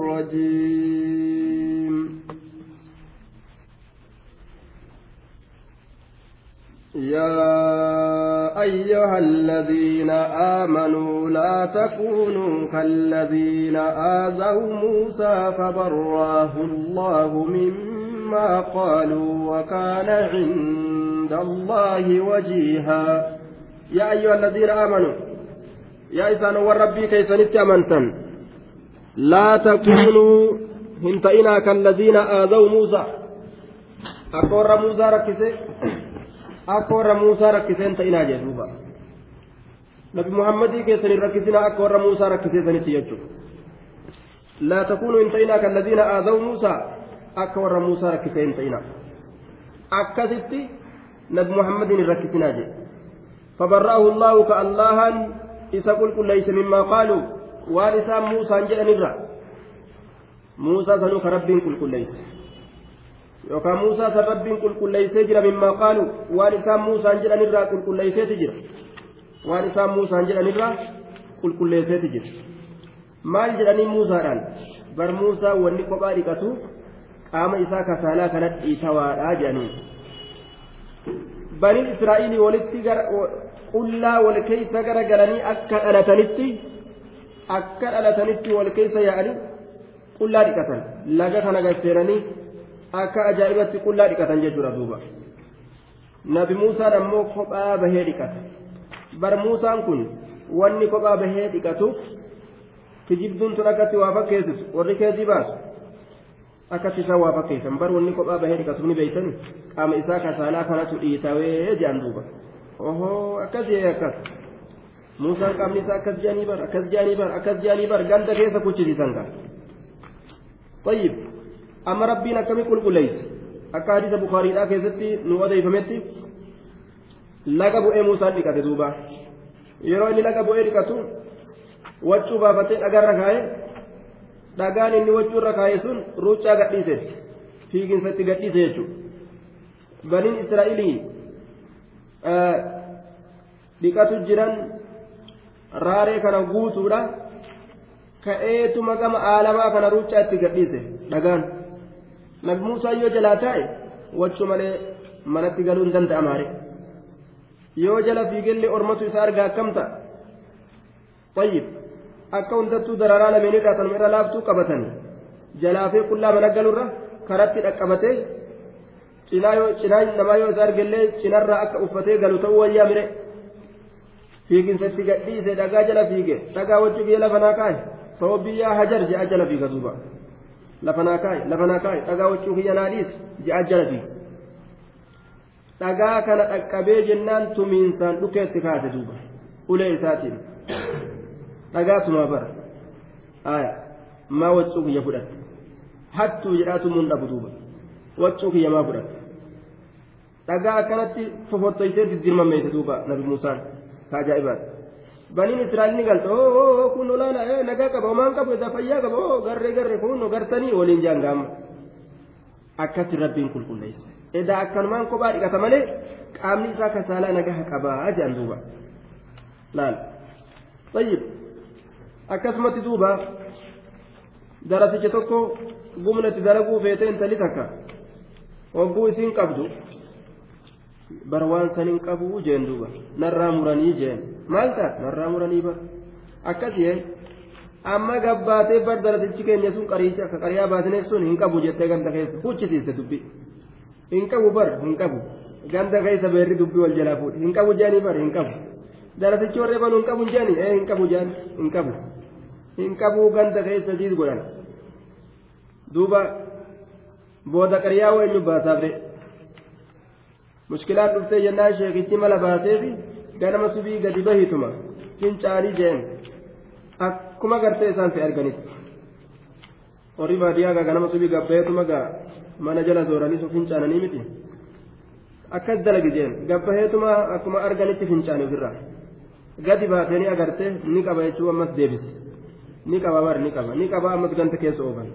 الرجيم. يا أيها الذين آمنوا لا تكونوا كالذين آذوا موسى فبراه الله مما قالوا وكان عند الله وجيها. يا أيها الذين آمنوا يا إسان وربي كيف أمنتم لا تكونوا هنتئنا كالذين آذوا موسى. أقر موسى ركسه؟ أقر موسى ركسه هنتئنا جدوبا. نبي محمد كيسن ركسنا أقر موسى ركسه سنتي لا تكونوا هنتئنا كالذين آذوا موسى. أقر موسى ركسه هنتئنا. أكثت نبي محمد ركسنا جد فبرأه الله كاللهن إذا قلت ليس مما قالوا. Waan isaan muusaan jedhanirra muusaa sanuu ka rabbiin qulqulleeyse yookaan muusaa san rabbiin qulqulleeysee jira mimmaa qaalu waan isaan muusaan jedhanirraa qulqulleeyseeti jira waan isaan muusaan jedhanirraa qulqulleeyseeti jira maal jedhanii muusaadhaan bar muusaa wanni kophaa dhiqatu qaama isaa kasaalaa kanatti dhiitawaadhaa jedhanii baniin israa'iilii walitti qullaa wal keeysa gara galanii akka dhalatanitti akka dhalatanitti wal keessa yaa'anii qullaa dhiqatan laga kana gasseenanii akka ajaa'ibatti qullaa dhiqatan jechuudha duuba nabi muusaan ammoo kophaa bahee dhiqata bar muusaan kun wanni kophaa bahee dhiqatuuf kijibduun tun akkatti waa fakkeessitu warri keezii baasu akkatti isaan waa fakkeessan bar wanni kophaa bahee dhiqatuuf ni beeytani qaama isaa kasaalaa kanatu dhiitawee jedhan duuba ohoo akkasii akkas muusaan qaamni isaa akkas jedhanii bar akkas jedhanii bar akkas jedhanii bar ganda keessa kuchisiisan طيب أما ربنا كم يقول قليس akka hadiisa bukaariidhaa keessatti nu odeeffametti laga bu'ee muusaan dhiqate duuba yeroo inni laga bu'ee dhiqatu waccuu baafatee dhagaarra kaa'e dhagaan inni waccuurra kaa'e sun ruuccaa gadhiisetti fiiginsatti gadhiise jechuudha baniin israa'ilii dhiqatu jiran raaree kana guutuudha ka'eetuma gama aalamaa kana ruuccaa itti gadhiise dhagaan nabi muusaa yoo jalaa taa'e wachuu malee manatti galuu hin danda'amaare yoo jala fiigellee ormatu isa argaa akkam ta'a tayyib akka hundattuu dararaa lameenirraa kanuma irra laaftuu qabatanii jalaafee qullaa mana galurra karatti dhaqqabatee cinaa namaa yoo isa argellee cinarraa akka uffatee galu ta'uu wayyaa mire fiiginsatti gadhiise dhagaa jala fiige dhagaa wajju biyya lafa naa kaaye sababa biyyaa hajar je'a jala fiiga duuba lafa naa kaaye lafa naa kaaye dhagaa wajju kiyya naa dhiis je'a jala fiige dhagaa kana dhaqqabee jennaan tumiinsaan dhukeetti kaase duuba ulee isaatiin dhagaa tumaa bara aya maa waccuu kiyya fudhatte hattuu jedhaa tumuun dhabu duuba waccuu kiyya maa fudhatte dhagaa akkanatti fofortoysee diddirmameeyse duuba nabi muusaan ajaa'ibaadha baniin israa'el ni galta oo kun olaana nagaa qaba homaan qabu isaa fayyaa qaba oo garree garree kun gartanii waliin jaan gaama akkatti rabbiin qulqulleessa edaa akkanumaan kophaa dhiqata malee qaamni isaa kasaalaa nagaa qabaa jedhan duuba laal tayyib akkasumatti duuba darasicha tokko gumnatti dalaguu feete intali takka hogguu isiin qabdu bara waan saniin qabu jeen duuba narraa muranii jeen maal ta'a narraa muranii bar akkasii amma gabbaatee bar darasichi keenya sun qariicha akka qariyaa baasneef sun hin qabu jettee ganda keessa huccisiiste dubbi hin qabu bar hin qabu ganda keessa beerri dubbi wal jalaa fuudhe hin qabu jeanii bar hin qabu darasichi warree banu hin qabu jeanii ee hin qabu jeen hin qabu hin qabu ganda keessa siis godhan duuba booda qariyaa weenyu baasaaf mushkilaan dhuftee jennaan sheekichi mala baaseefi ganama subii gadi bahituma fincaanii jeen akkuma gartee isaan fi arganitti warri baadiyyaa gaa ganama subii gabbaheetuma gaa mana jala sooranii su fincaananii miti akkas dalagi jeen gabbaheetuma akkuma arganitti fincaanii ofirraa gadi baatee ni agarte ni qaba jechuu ammas deebise ni qaba bar ni qaba ni qaba ammas ganta keessa oofan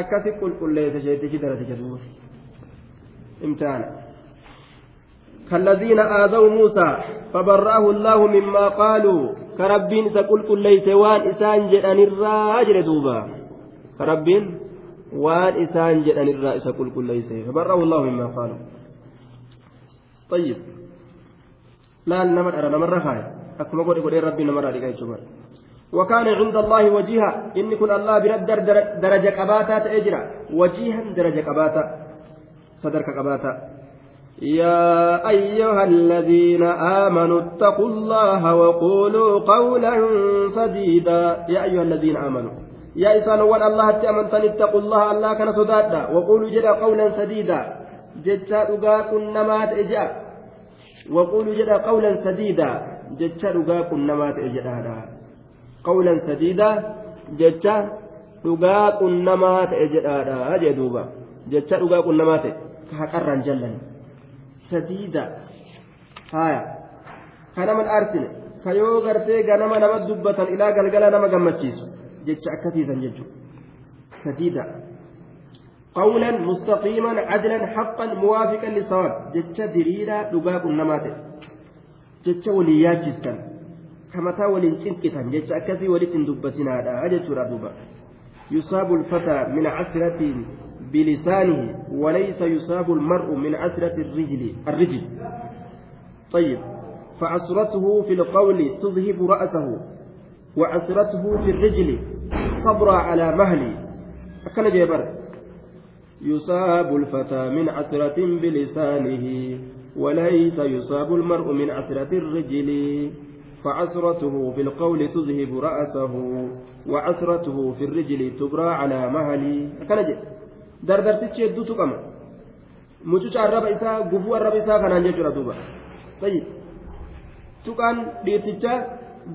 akkasi qulqulleesse sheetichi darasicha duuba imtihaana كالذين آذوا موسى فبرأه الله مما قالوا. كربين سقل كل ليس وان إسان جدن الراجل دوبا ربين وان إسان جدن الرئيس كل كل ليس. فبرأه الله مما قالوا. طيب. لا نمر أرى نمر رخاي أكما قد قد ربي نمر أرى وكان عند الله وجيها. إن كن الله برد درجة قباتا تأجرا. وجيها درجة قباتا صدرك قباتا يا أيها الذين آمنوا اتقوا الله وقولوا قولا سديدا. يا أيها الذين آمنوا يا إسان وان الله تأمنتن اتقوا الله الله كان صدادا وقولوا جدا قولا سديدا. جتا أغا نمات إجا. وقولوا جدا قولا سديدا. جتا أغا نمات إجا. قولا سديدا. جتا أغا نمات إجا. جدوبا جتا أغا نمات كهكرا جلن. Sadiida haya ka naman arsine ka yoo gartee ganama nama dubbatan ilaa galgala nama gammachiisu jecha akkasiisan jechuudha قولا مستقيما عدلا حقا موافقا للصواب. جتش دريرا دغاق النمات جتش وليات جسكا كما تاول سنكتا جتش أكسي ولت دبتنا. هذا أجت دوبا. يصاب الفتى من عسرة بلسانه وليس يصاب المرء من عسرة الرجل الرجل. طيب. فعسرته في القول تذهب رأسه وعسرته في الرجل صبر على مهلي أكن جبر يصاب الفتى من عسرة بلسانه وليس يصاب المرء من عسرة الرجل. فعسرته في القول تذهب رأسه وعسرته في الرجل تبرى على مهلي أكن جبر dardartichi hedduutu qaba mucuca arraba isaa gufuu arraba isaa kanaan jechuudha duuba tayyib tuqaan dhiirtichaa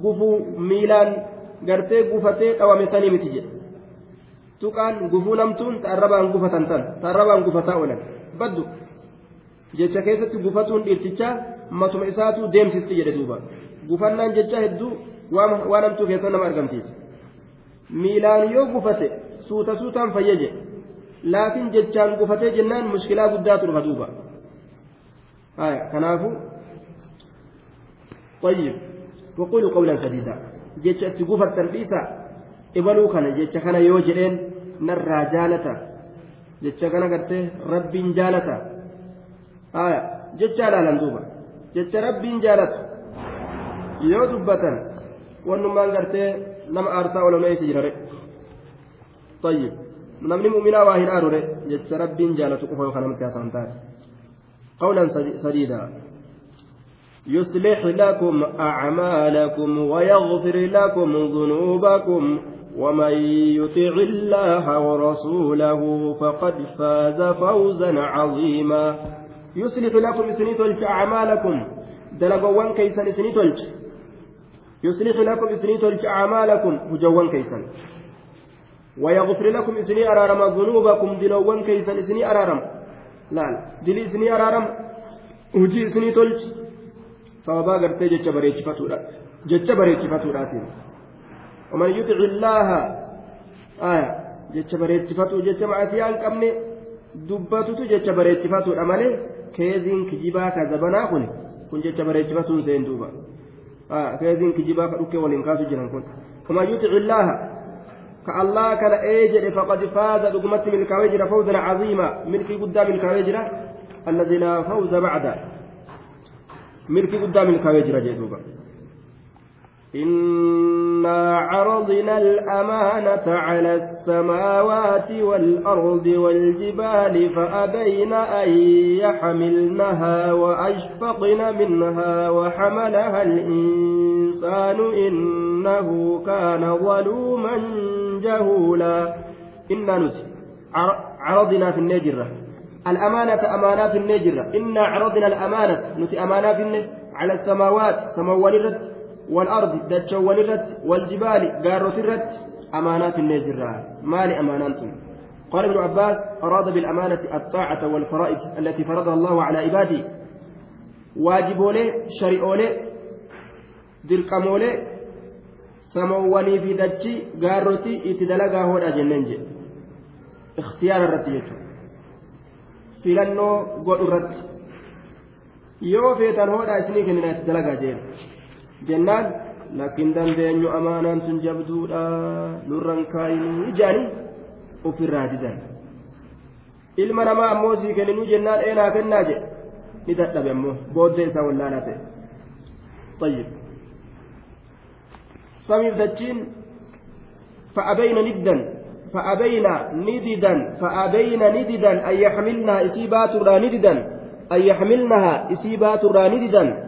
gufuu miilaan gartee gufatee dhawame sanii miti jedhe tuqaan gufuu namtuun ta arrabaan gufatan tan ta arrabaan gufataa oolan baddu jecha keessatti gufatuun dhiirtichaa matuma isaatu deemsisti jedhe duuba gufannaan jecha hedduu waan namtuu keessa nama argamsiisa miilaan yoo gufate suuta suutaan fayya jedhe laakiin jechaan gufatee jennaan mushkilaa guddaatu dhufa duuba kanaafu طيب وقولوا قولا سديدا. جيتش اتقوفا التنبيسا إبلو كان جيتش كان يوجئين نرى جالتا. جيتش كان قرت رب جالتا. آية جيتش على لندوبا جيتش رب جالتا يو دبتا. ونمان قرت نم أرسا ولا ما يسجر طيب. Namni mu'minaa waa hin aarure jecha rabbiin jaalatu qofa yookaan namatti haasa'an taate qawlan sadiida. يصلح لكم أعمالكم ويغفر لكم ذنوبكم ومن يطع الله ورسوله فقد فاز فوزا عظيما يصلح لكم سنيتولج أعمالكم دلقوان كيسا سنيتولج يصلح لكم سنيتولج أعمالكم هجوان كيسا ويغفر لكم إسني أرارم ذنوبكم دلوان كيسا إسني أرارم لا دلي إسني أرارم هجي إسني تلج فوابا قرتي جتش بريتش فتورا جتش بريتش ومن يطع الله آية جتش بريتش فتو جتش معسيان كمني dubbatutu jecha bareechifatuudha malee keeziin kijibaa ka zabanaa kun kun jecha bareechifatuun seen duuba keeziin kijibaa ka dhukkee waliin kaasu jiran kun kama yuti illaaha كالله كان ايجد فقد فاز بقمت ملك وجر فوزا عظيما. ملك قدام ملك الذي لا فوز بعده ملك قدام ملك وجر جدوبا إنا عرضنا الأمانة على السماوات والأرض والجبال فأبين أن يحملنها وأشفقن منها وحملها الإنسان إنه كان ظلوما جهولا إنا نسي. عرضنا في النجرة. الأمانة أمانات في النجرة. إنا عرضنا الأمانة. نسي أمانة في النجرة. على السماوات. سماوات والأرض. دتشوان الرت والجبال. قارة الرت أمانات النجرة. مال أمانات قال ابن عباس أراد بالأمانة الطاعة والفرائض التي فرضها الله على عباده. واجبولي شريئولي dirqamoolee samoowwanii fi dachi gaarroti itti dalagaa hodha jenneen jedhe ikhtiyaara irratti jechuudha filannoo godhu irratti yoo feetan hodhaa isinii kennina itti dalagaa jeen jennaan lakkin dandeenyu amaanaan sun jabduudha nurran kaayinii ijaanii ofirraa didan ilma namaa ammoo sii kenninuu jennaan eenaa kennaa jedhe ni dadhabe ammoo booddee isaa wallaalaa ta'e طيب سمي دجين فأبين ندا فأبين نددا فأبين نددا أن يحملنها إسيبات نددا أن يحملنها إسيبات نددا.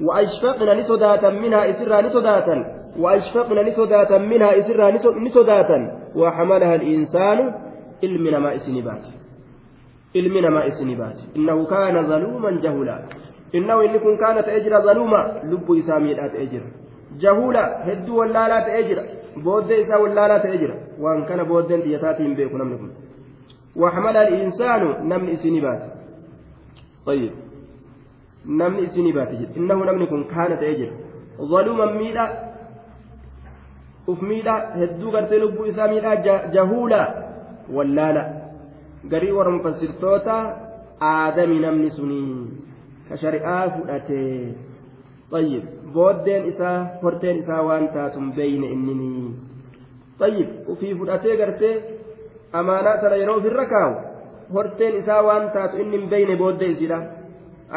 وأشفقن نسداتا منها إسرا نسداتا وأشفقن نسداتا منها إسرا نسداتا وحملها الإنسان إلمنا ما إسنبات إلمنا ما إسنبات إنه كان ظلوما جهولا. إنه إن كانت أجر ظلوما لب إساميات أجر جهولا هدو ولا أجر بود إسا ولا أجر وأن كان بود ديتاتهم بيكون نملكم وحمل الإنسان نمن إسنبات طيب. نمن إسنبات إنه نمن كان تأجر. ظلوما ميلا. hedduu gartee lubbuu isaa miidha jahuula wallaala garii warra mufassirtoota aadami namni sunii ka shari'aa fudhatee طيب. Booddeen isaa horteen isaa waan taatun beeyne innini طيب ufii fudhatee gartee amaanaa sana yeroo ofirra kaawu horteen isaa waan taatu inni hin beeyne booddee isiidha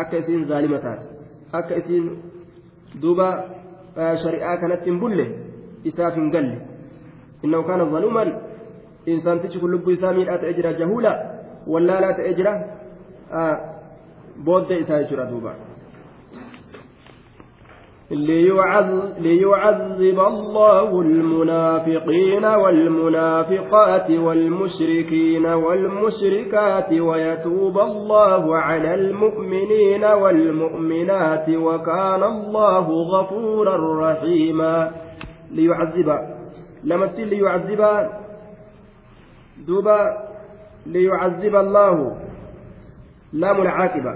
akka isiin zaalima taate akka isiin duuba shari'aa kanatti hin bulle isaaf hin galle innahu kaana zaluuman insaantichi kun lubbuu isaa miidhaa ta'ee jira jahuula wallaalaa ta'ee jira booddee isaa jechuudha duuba ليعذب الله المنافقين والمنافقات والمشركين والمشركات ويتوب الله على المؤمنين والمؤمنات وكان الله غفورا رحيما. ليعذب لمت ليعذب دوبا ليعذب الله. لام العاقبة.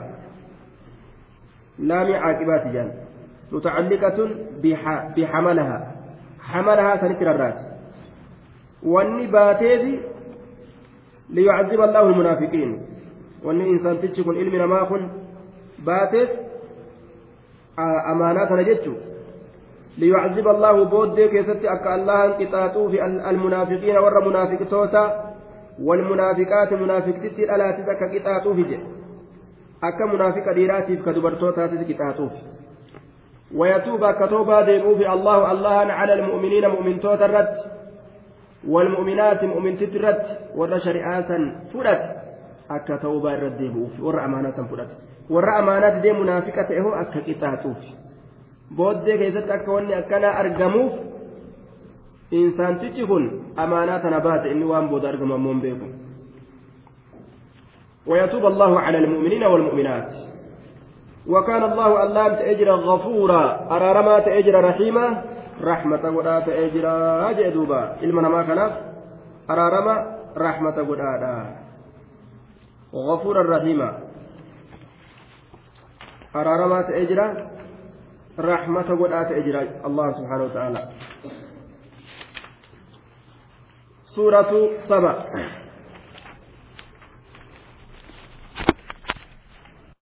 لام عاقبات جان. متعلقة بحملها. حملها سنكر الرأس. والنباتيذ ليعذب الله المنافقين. وان إنسان تشكن علم ما كن باتت امانات نجتشو ليعذب الله بود كيست أكا الله انقطاطو في المنافقين ور منافق توتا والمنافقات منافق تتي ألا تزكى قطاطو في أكا منافق ديراتي في كدبرتوتا تزكى قطاطو ويتوب كتوبا ديمو في الله الله على المؤمنين مؤمن الرد والمؤمنات مؤمن تترد ور شريعة فرد أكا توبا الرد ديمو ور أمانة فرد ور أمانات دي منافقة إهو أكا wanni akkanaa argamuuf insaantichi kun amaanaa tana baate inni waan booda argamu ammoo hin beeku ويتوب الله على المؤمنين والمؤمنات. وكان الله الله تأجر غفورا. أرارما تأجر رحيما. رحمة ولا تأجر أجدوبا إلمنا ما كان؟ أرارما رحمة ولا غفورا رحيما. أرارما تأجر رحمة قد إجراء الله سبحانه وتعالى. سورة سبع